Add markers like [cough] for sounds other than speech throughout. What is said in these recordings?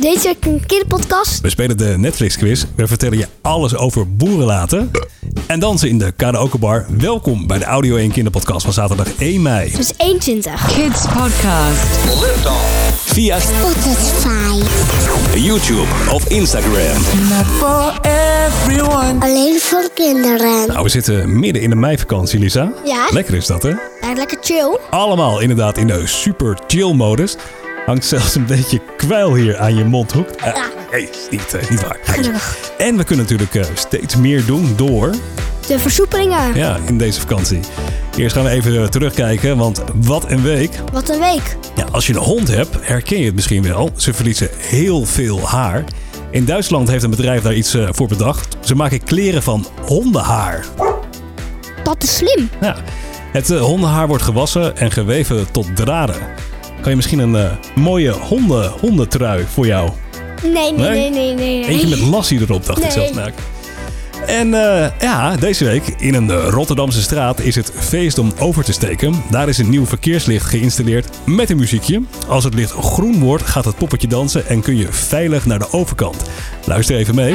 Deze week een kinderpodcast. We spelen de Netflix quiz. We vertellen je alles over boerenlaten. En dansen in de karaokebar. Welkom bij de Audio 1 Kinderpodcast van zaterdag 1 mei. Dus 21. Kids Podcast. Via Spotify. YouTube of Instagram. Alleen voor kinderen. Nou, we zitten midden in de meivakantie, Lisa. Ja. Lekker is dat, hè? Ja, lekker chill. Allemaal inderdaad in de super chill modus. Hangt zelfs een beetje kwijl hier aan je mondhoek. Ja. nee, niet, eh, niet waar. Gelukkig. En we kunnen natuurlijk eh, steeds meer doen door De versoepelingen. Ja, in deze vakantie. Eerst gaan we even terugkijken, want wat een week. Wat een week. Ja, als je een hond hebt, herken je het misschien wel. Ze verliezen heel veel haar. In Duitsland heeft een bedrijf daar iets voor bedacht. Ze maken kleren van hondenhaar. Dat is slim. Ja, het hondenhaar wordt gewassen en geweven tot draden. Kan je misschien een eh, mooie honden, hondentrui voor jou? Nee, nee, Nee? nee, nee, nee. Eentje met lassie erop, dacht ik zelfs. Nou, En eh, ja, deze week in een Rotterdamse straat is het feest om over te steken. Daar is een nieuw verkeerslicht geïnstalleerd met een muziekje. Als het licht groen wordt, gaat het poppetje dansen en kun je veilig naar de overkant. Luister even mee.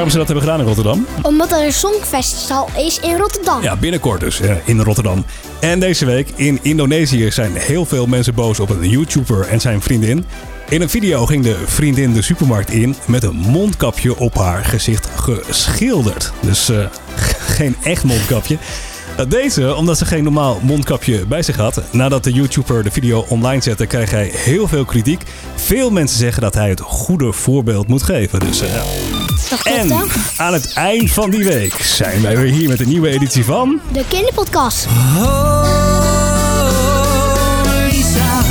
Waarom ze dat hebben gedaan in Rotterdam? Omdat er een songfestival is in Rotterdam. Ja, binnenkort dus eh, in Rotterdam. En deze week in Indonesië zijn heel veel mensen boos op een YouTuber en zijn vriendin. In een video ging de vriendin de supermarkt in met een mondkapje op haar gezicht geschilderd. Dus eh, [laughs] geen echt mondkapje. Dat deed ze omdat ze geen normaal mondkapje bij zich had. Nadat de YouTuber de video online zette, kreeg hij heel veel kritiek. Veel mensen zeggen dat hij het goede voorbeeld moet geven. Dus, eh, ja. Dat klopt en aan het eind van die week zijn wij weer hier met een nieuwe editie van... De kinderpodcast.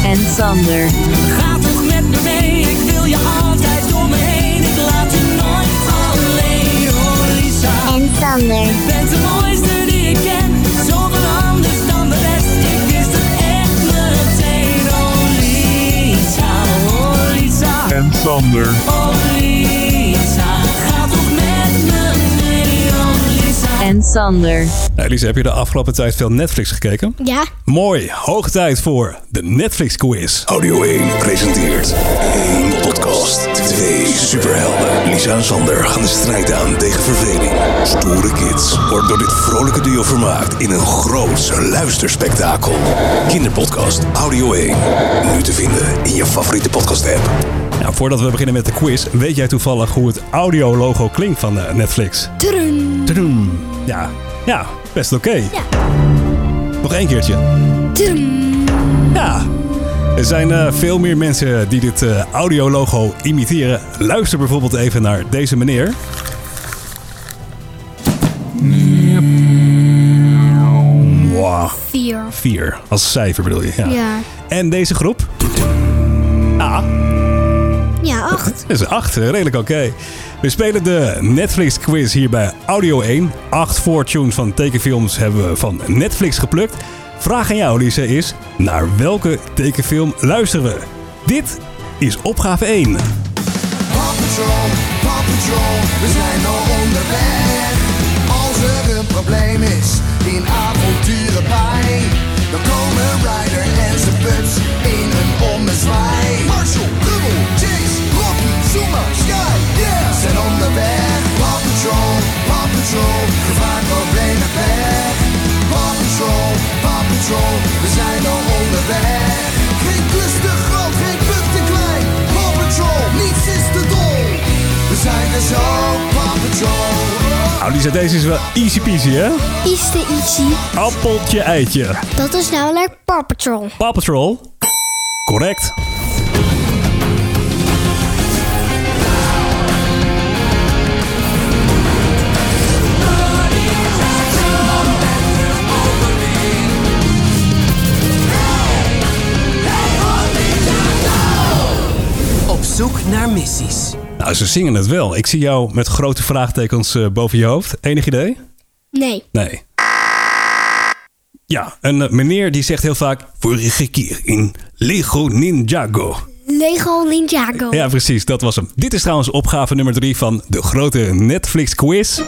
En Sander. Ga toch met me mee, ik wil je altijd om me heen. Ik laat je nooit alleen, oh Lisa. En Sander. Je bent de mooiste die ik ken, zoveel anders En Sander. Nou, Elise, heb je de afgelopen tijd veel Netflix gekeken? Ja. Mooi, hoog tijd voor de Netflix quiz. Audio 1 presenteert één podcast. Twee superhelden. Lisa en Sander gaan de strijd aan tegen verveling. Stoere kids wordt door dit vrolijke duo vermaakt in een groots luisterspektakel. Kinderpodcast Audio 1. Nu te vinden in je favoriete podcast app. Nou, voordat we beginnen met de quiz, weet jij toevallig hoe het audiologo klinkt van eh, Netflix? Trun. Tadoem. Ja, ja, best oké. Ja. Nog één keertje. Ja. Er zijn eh, veel meer mensen die dit eh, audiologo imiteren. Luister bijvoorbeeld even naar deze meneer. Wow. Vier. Vier, als cijfer bedoel je. Ja. Ja. En deze groep? Ah, Ja, [laughs] acht. dat is acht. Redelijk oké. We spelen de Netflix quiz hier bij Audio 1. Acht voortunes van tekenfilms hebben we van Netflix geplukt. Vraag aan jou, Lisa, is... Naar welke tekenfilm luisteren we? Dit is opgave 1. Paw Patrol, Paw Patrol, we zijn al onderweg. Als er een probleem is in avonturen bij, dan komen Ryder en zijn pups Nou, Lisa, deze is wel easy peasy, hè? Easy easy. Appeltje eitje. Dat is namelijk Paw Patrol. Paw Patrol. Correct. Op zoek naar missies. Nou, ze zingen het wel. Ik zie jou met grote vraagtekens eh, boven je hoofd. Enig idee? Nee. Nee. Ja, een eh, meneer die zegt heel vaak... Vorige keer in Lego Ninjago. Lego Ninjago. Ja, precies. Dat was hem. Dit is trouwens opgave nummer drie van de grote Netflix quiz.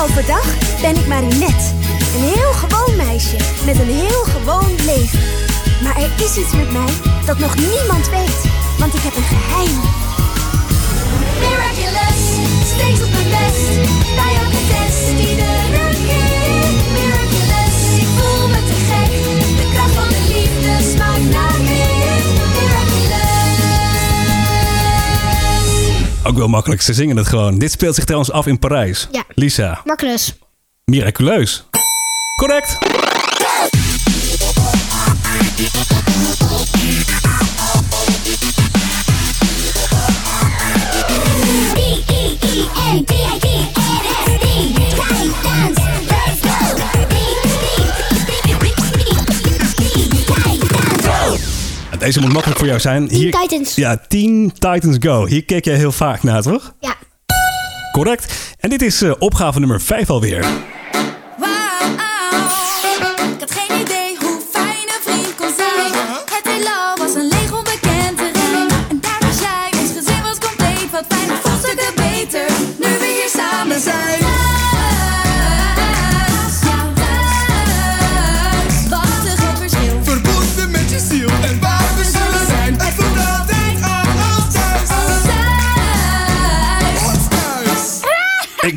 Overdag ben ik Marinette. Een heel gewoon meisje met een heel gewoon leven. Maar er is iets met mij dat nog niemand weet. Want ik heb een geheim. Ook wel makkelijk, ze zingen het gewoon. Dit speelt zich trouwens af in Parijs. Ja. Lisa, Marcus. miraculeus. Correct. Deze moet makkelijk voor jou zijn. Teen Titans. Ja, Teen Titans Go. Hier keek jij heel vaak naar, toch? Ja. Correct. En dit is eh, opgave nummer 5 alweer.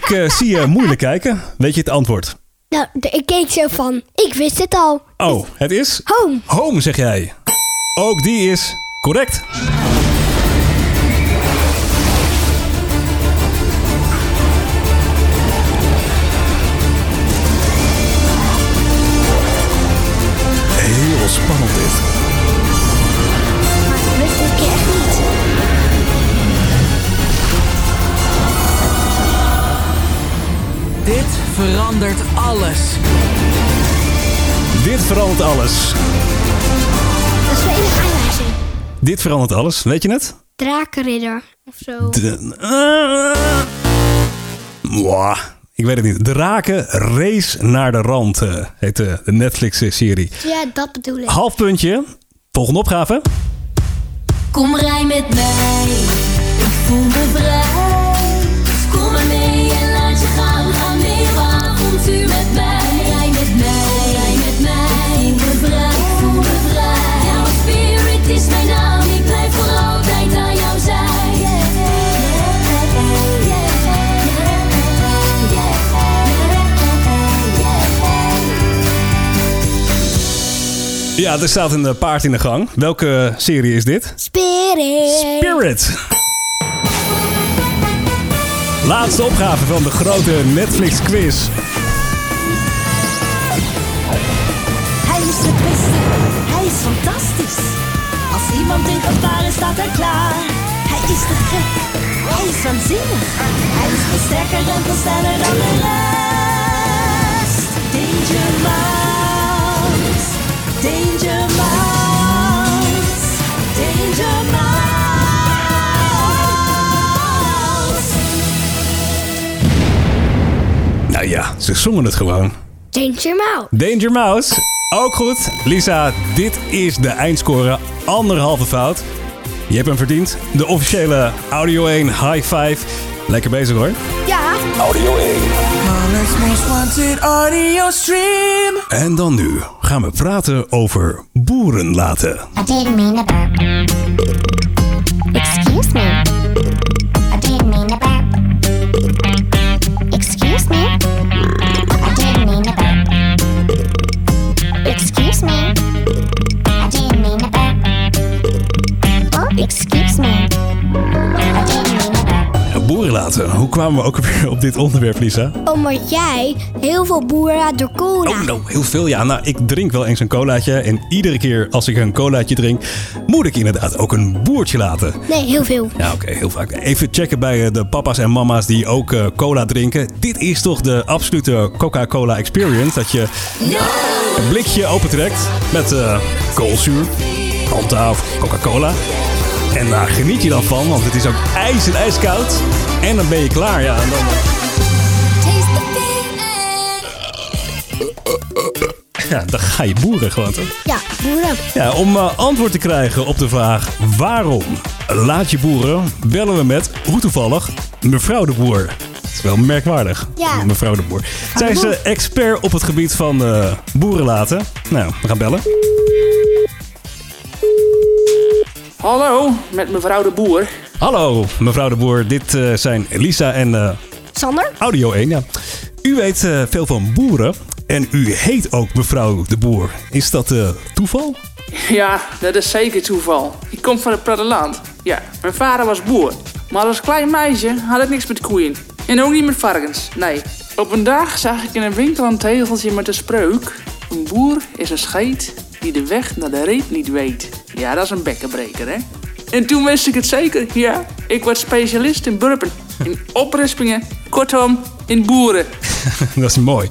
Ik eh, zie je moeilijk kijken. Weet je het antwoord? Nou, ik keek zo van. Ik wist het al. Oh, het is... Home. Home, zeg jij. Ook die is correct. Verandert alles. Dat is aanwijzing. Dit verandert alles. Weet je het? Drakenridder. Of zo. De. Mwah, ik weet het niet. De Raken Race naar de Rand eh, heet de, de Netflix-serie. Ja, dat bedoel ik. Half puntje. Volgende opgave. Kom rij met mij, ik voel me vrij. Dus kom maar mee Ja, er staat een eh, paard in de gang. Welke serie is dit? Spirit. Spirit. Laatste opgave van de grote Netflix quiz. Hij is de beste, hij is fantastisch. Als iemand in gevaar is, staat hij klaar. Hij is te gek, hij is waanzinnig. Hij is veel sterker en veel sneller dan de rest. Danger Nou ja, ze zongen het gewoon. Danger Mouse. Danger Mouse. Ook goed. Lisa, dit is de eindscore. Anderhalve fout. Je hebt hem verdiend. De officiële Audio 1 High Five. Lekker bezig hoor. Ja. Audio 1. En dan nu gaan we praten over boeren laten. I didn't mean to burp. Excuse me. I didn't mean to burp. Excuse me. I didn't mean to burp. Excuse me. Laten. Hoe kwamen we ook weer op dit onderwerp, Lisa? Omdat jij heel veel boeren laat door cola. Oh, nou, heel veel. Ja, nou, ik drink wel eens een colaatje. En iedere keer als ik een colaatje drink, moet ik inderdaad ook een boertje laten. Nee, heel veel. Ja, oké, heel vaak. Even checken bij eh, de papa's en mama's die ook eh, cola drinken. Dit is toch de absolute Coca-Cola experience. Dat je een blikje opentrekt met eh koolzuur, Fanta of Coca-Cola. En daar geniet je dan van, want het is ook ijs en ijskoud. En dan ben je klaar, ja. En dan... Ja, dan ga je boeren gewoon toch? Ja, boeren. Ja, om eh, antwoord te krijgen op de vraag waarom laat je boeren, bellen we met, hoe toevallig, mevrouw de boer. is wel merkwaardig, Ja. mevrouw de Boer. Zij is expert op het gebied van eh, boeren laten. Nou, we gaan bellen. Hallo, met mevrouw de Boer. Hallo, mevrouw de Boer. Dit eh, zijn Lisa en eh, Sander? Audio 1. Ja. U weet eh, veel van boeren en u heet ook mevrouw de Boer. Is dat eh, toeval? Ja, dat is zeker toeval. Ik kom van het platteland. Ja, mijn vader was boer. Maar als klein meisje had ik niks met koeien. En ook niet met varkens, nee. Op een dag zag ik in een winkel een tegeltje met de spreuk... Een boer is een scheet die de weg naar de reet niet weet. Ja, dat is een bekkenbreker, hè? En toen wist ik het zeker, ja. Ik was specialist in burpen, in oprispingen, kortom, in boeren. [laughs] dat is mooi.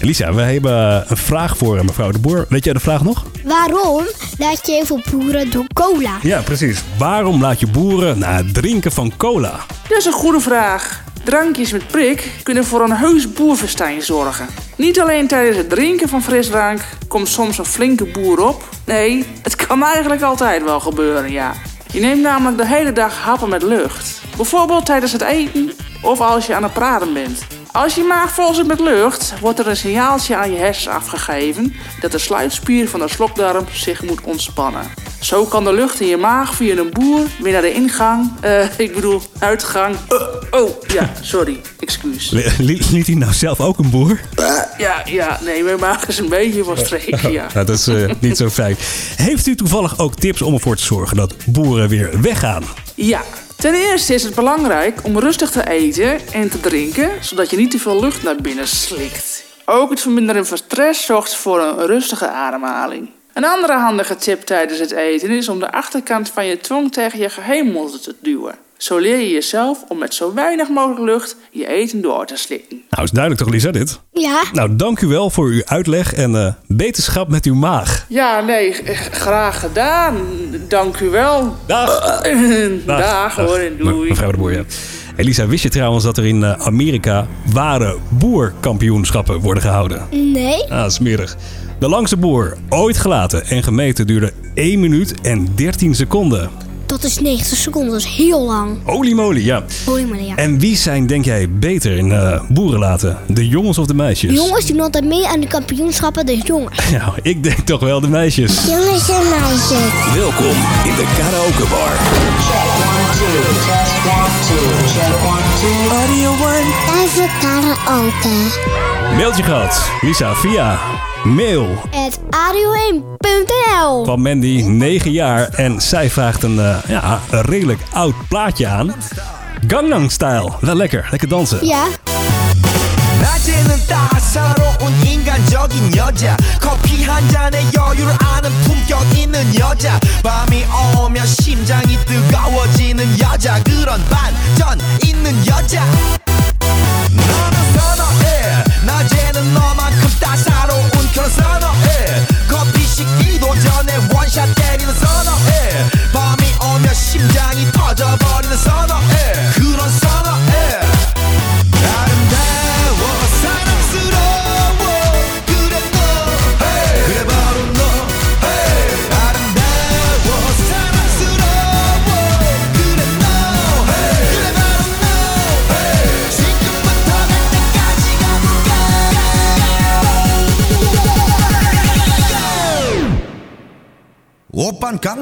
Lisa, we hebben een vraag voor eh, mevrouw de Boer. Weet jij de vraag nog? Waarom laat je heel veel boeren door cola? Ja, precies. Waarom laat je boeren na het drinken van cola? Dat is een goede vraag. Drankjes met prik kunnen voor een heus boerfestijn zorgen. Niet alleen tijdens het drinken van frisdrank komt soms een flinke boer op. Nee, het kan eigenlijk altijd wel gebeuren, ja. Je neemt namelijk de hele dag happen met lucht. Bijvoorbeeld tijdens het eten of als je aan het praten bent. Als je maag vol zit met lucht, wordt er een signaaltje aan je hersens afgegeven dat de sluitspier van de slokdarm zich moet ontspannen. Zo kan de lucht in je maag via een boer weer naar de ingang, eh, [laughs] ik bedoel uitgang. Eh, oh, ja, sorry, excuus. Li- Liet hij nou zelf ook een boer? Ja, ja, nee, mijn maag is een beetje van streek, ja. [laughs] Nou, dat is eh, niet zo fijn. Heeft u toevallig ook tips om ervoor te zorgen dat boeren weer weggaan? Ja, ten eerste is het belangrijk om rustig te eten en te drinken, zodat je niet te veel lucht naar binnen slikt. Ook het verminderen van stress zorgt voor een rustige ademhaling. Een andere handige tip tijdens het eten is om de achterkant van je tong tegen je gehemelte te duwen. Zo leer je jezelf om met zo weinig mogelijk lucht je eten door te slikken. Nou, is duidelijk toch, Lisa, dit? Ja, Nou, dank u wel voor uw uitleg en eh, beterschap met uw maag. Ja, nee, g- graag gedaan. Dank u wel. Dag! [laughs] Dag, hoor en doei. Mevrouw de Boer, ja. Elisa, wist je trouwens dat er in eh, Amerika ware boerkampioenschappen worden gehouden? nee. Ah, smerig. De langste boer ooit gelaten en gemeten duurde 1 minuut en 13 seconden. Dat is 90 seconden, dat is heel lang. Holy moly, ja. Je maar, ja. En wie zijn, denk jij, beter in eh, boeren laten? De jongens of de meisjes? Jongens doen altijd mee aan de kampioenschappen, dus jongens. [laughs] Nou, ik denk toch wel de meisjes. Jongens en meisjes. Welkom in de karaoke bar. Even karaoke. Mailtje gehad, Lisa, via mail Het radio1.nl van Mandy, 9 jaar. En zij vraagt een, eh, ja, een redelijk oud plaatje aan. Gangnam Style. Wel lekker, lekker dansen. Ja, 낮에는 따사로운 인간적인 여자 커피 한 잔에 여유를 아는 품격 있는 여자 밤이 오면 심장이 뜨거워지는 여자 그런 반전 있는 여자 계산어 해. 커피 식기도 전에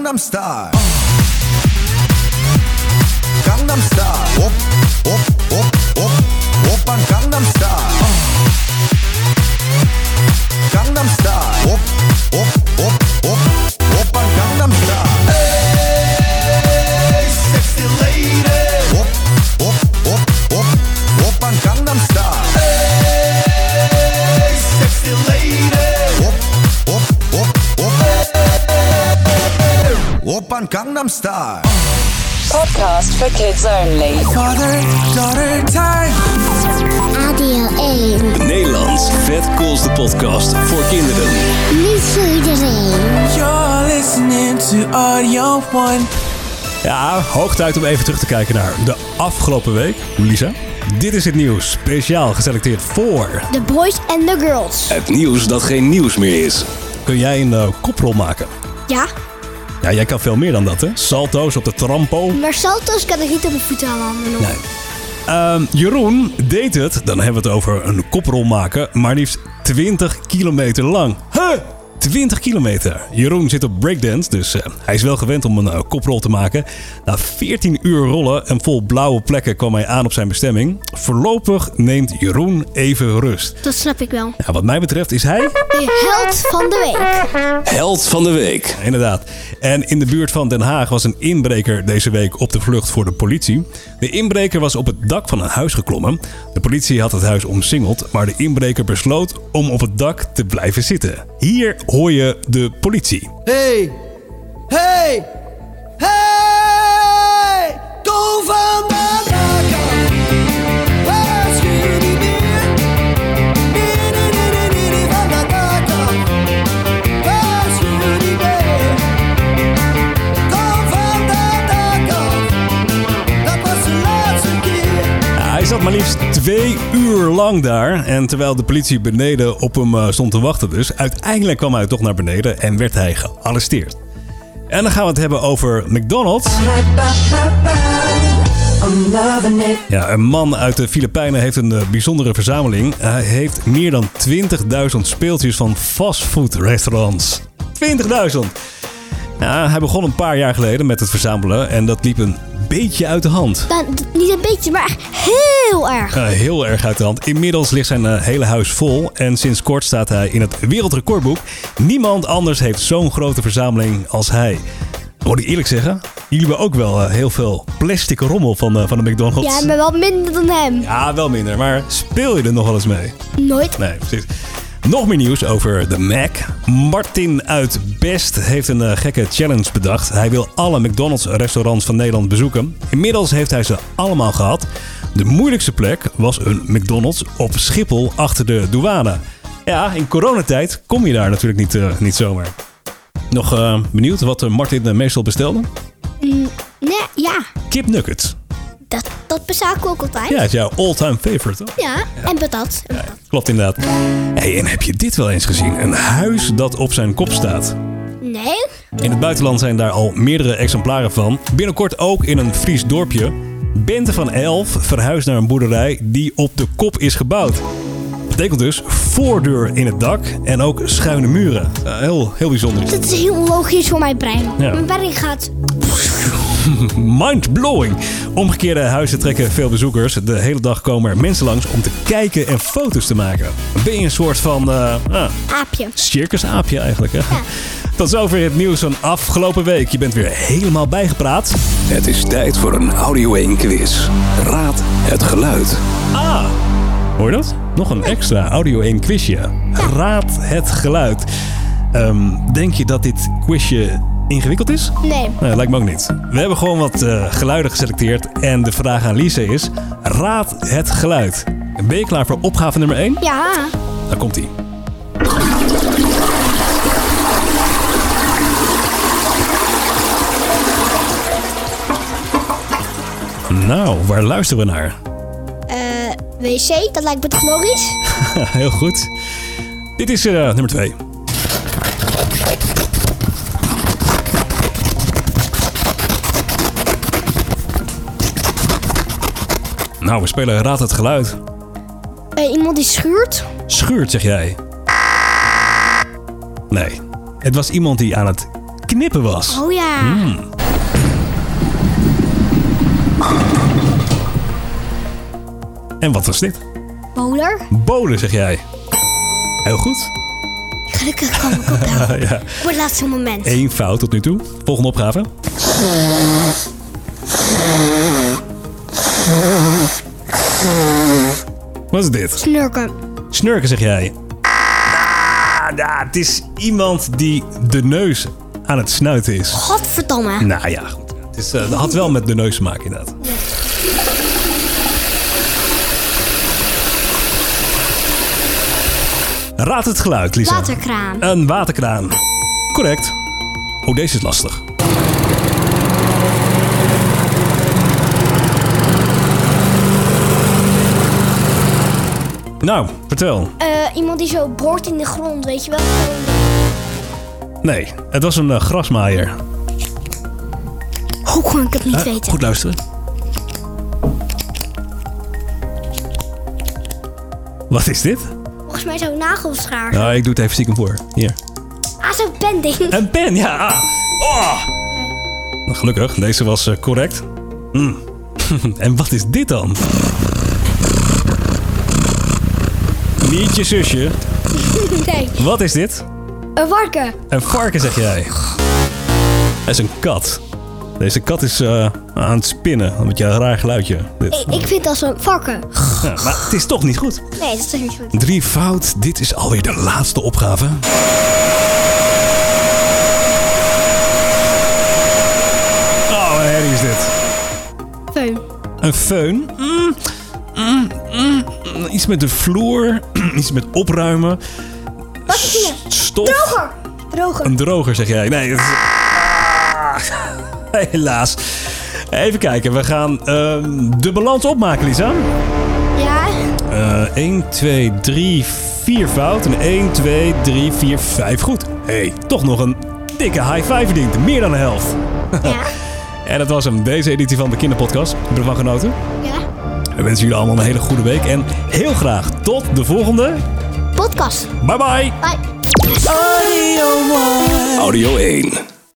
오빤 Star Podcast for kids only. Father, daughter, time. Radio 1. Nederlands vet koolste podcast voor kinderen. Niet voor iedereen. You're listening to Audio 1. Ja, hoog tijd om even terug te kijken naar de afgelopen week. Lisa? Dit is het nieuws, speciaal geselecteerd voor... The Boys and the Girls. Het nieuws dat geen nieuws meer is. Kun jij een uh, koprol maken? Ja. Ja, jij kan veel meer dan dat, hè? Salto's op de trampo. maar salto's kan ik niet op mijn voeten halen. Nee. Ehm, Jeroen deed het, dan hebben we het over een koprol maken, maar liefst 20 kilometer lang. Huh? 20 kilometer. Jeroen zit op breakdance, dus eh, hij is wel gewend om een eh, koprol te maken. Na 14 uur rollen en vol blauwe plekken kwam hij aan op zijn bestemming. Voorlopig neemt Jeroen even rust. Dat snap ik wel. Ja, wat mij betreft is hij De held van de week. held van de week. Inderdaad. En in de buurt van Den Haag was een inbreker deze week op de vlucht voor de politie. De inbreker was op het dak van een huis geklommen. De politie had het huis omsingeld, maar de inbreker besloot om op het dak te blijven zitten. Hier hoor je de politie. Hey! Hey! Hey! Kom van maar liefst twee uur lang daar. En terwijl de politie beneden op hem eh, stond te wachten dus... uiteindelijk kwam hij toch naar beneden en werd hij gearresteerd. En dan gaan we het hebben over McDonald's. Ja, een man uit de Filipijnen heeft een eh, bijzondere verzameling. Hij heeft meer dan 20.000 speeltjes van fastfoodrestaurants. 20.000! Ja, hij begon een paar jaar geleden met het verzamelen en dat liep een beetje uit de hand. Nou, niet een beetje, maar echt heel erg. Ja, heel erg uit de hand. Inmiddels ligt zijn eh, hele huis vol en sinds kort staat hij in het wereldrecordboek. Niemand anders heeft zo'n grote verzameling als hij. Moet ik eerlijk zeggen, jullie hebben ook wel eh, heel veel plastic rommel van, van de McDonald's. Ja, maar wel minder dan hem. Ja, wel minder, maar speel je er nog wel eens mee? Nooit. Nee, precies. Nog meer nieuws over de Mac. Martin uit Best heeft een eh, gekke challenge bedacht. Hij wil alle McDonald's restaurants van Nederland bezoeken. Inmiddels heeft hij ze allemaal gehad. De moeilijkste plek was een McDonald's op Schiphol achter de douane. Ja, in coronatijd kom je daar natuurlijk niet, eh, niet zomaar. Nog eh, benieuwd wat Martin meestal bestelde? Mm, nee, ja. Kip nuggets. Dat, dat bezaken we ook altijd. Ja, het is jouw all-time favorite, toch? Ja, en patat. En patat. Klopt inderdaad. Hey, en heb je dit wel eens gezien? Een huis dat op zijn kop staat. Nee? In het buitenland zijn daar al meerdere exemplaren van. Binnenkort ook in een Fries dorpje. Bente van Elf verhuist naar een boerderij die op de kop is gebouwd. Betekent dus voordeur in het dak en ook schuine muren. Heel, heel bijzonder. Dat is heel logisch voor mijn brein. Ja. Mijn brein gaat... [laughs] Mind-blowing. Omgekeerde huizen trekken veel bezoekers. De hele dag komen er mensen langs om te kijken en foto's te maken. Ben je een soort van eh, ah, Aapje. circusaapje eigenlijk, hè? Tot zover het nieuws van afgelopen week. Je bent weer helemaal bijgepraat. Het is tijd voor een Audio 1 quiz. Raad het geluid. Ah, hoor je dat? Nog een extra Audio 1 quizje. Raad het geluid. Ehm, denk je dat dit quizje ingewikkeld is? Nee. Nee, lijkt me ook niet. We hebben gewoon wat eh, geluiden geselecteerd. En de vraag aan Lise is: Raad het geluid. Ben je klaar voor opgave nummer 1? Ja. Daar komt ie. Nou, waar luisteren we naar? Eh, wc, dat lijkt me toch logisch? [laughs] Heel goed. Dit is eh, nummer 2. Nou, we spelen Raad het geluid. Eh, iemand die schuurt? Schuurt, zeg jij? Nee, het was iemand die aan het knippen was. Oh ja. Hmm. En wat was dit? Moler? Bolen, zeg jij. Heel goed. Gelukkig kwam ik op jou. [laughs] ja. Voor het laatste moment. Eén fout tot nu toe. Volgende opgave. Wat is dit? Snurken. Snurken, zeg jij. Ah, het is iemand die de neus aan het snuiten is. Godverdomme. Nou ja, goed. Het is, eh, dat had wel met de neus te maken, inderdaad. Raad het geluid, Lisa. Waterkraan. Een waterkraan. Correct. Oh, deze is lastig. Nou, vertel. Eh, iemand die zo boort in de grond, weet je wel? Nee, het was een eh, grasmaaier. Hoe kon ik het niet Eh, weten? Goed luisteren. Wat is dit? Volgens mij zo'n nagelschaar. Nou, ik doe het even stiekem voor. Hier. Ah, zo'n pending. Een pen, ja. Ah. Oh. Nou, Gelukkig, deze was correct. Mm. [laughs] en wat is dit dan? Niet je zusje. [laughs] nee, Wat is dit? een varken. Een varken, zeg jij. Dat is een kat. Deze kat is eh, aan het spinnen. Beetje een raar geluidje. Dit. Ik, ik vind dat zo'n varken. Ja, maar het is toch niet goed. Nee, dat is toch niet goed. Drie fout. Dit is alweer de laatste opgave. Oh, wat herrie is dit? Feun. Een. Mm, mm, mm. Iets met de vloer. [clears throat] Iets met opruimen. Wat is? Stof. Droger. Droger. Een droger, zeg jij. Nee, dat is... Ah, [laughs] helaas. Even kijken, we gaan ehm, de balans opmaken, Lisa. Ja, Eh 1, 2, 3, 4 fout. En 1, 2, 3, 4, 5 goed. hey, toch nog een dikke high five verdiend. Meer dan de helft. ja, [laughs] En dat was hem, deze editie van de Kinderpodcast. Heb je ervan genoten? ja. We wensen jullie allemaal een hele goede week. En heel graag tot de volgende. Podcast. Bye bye. Bye. Audio One. Audio 1.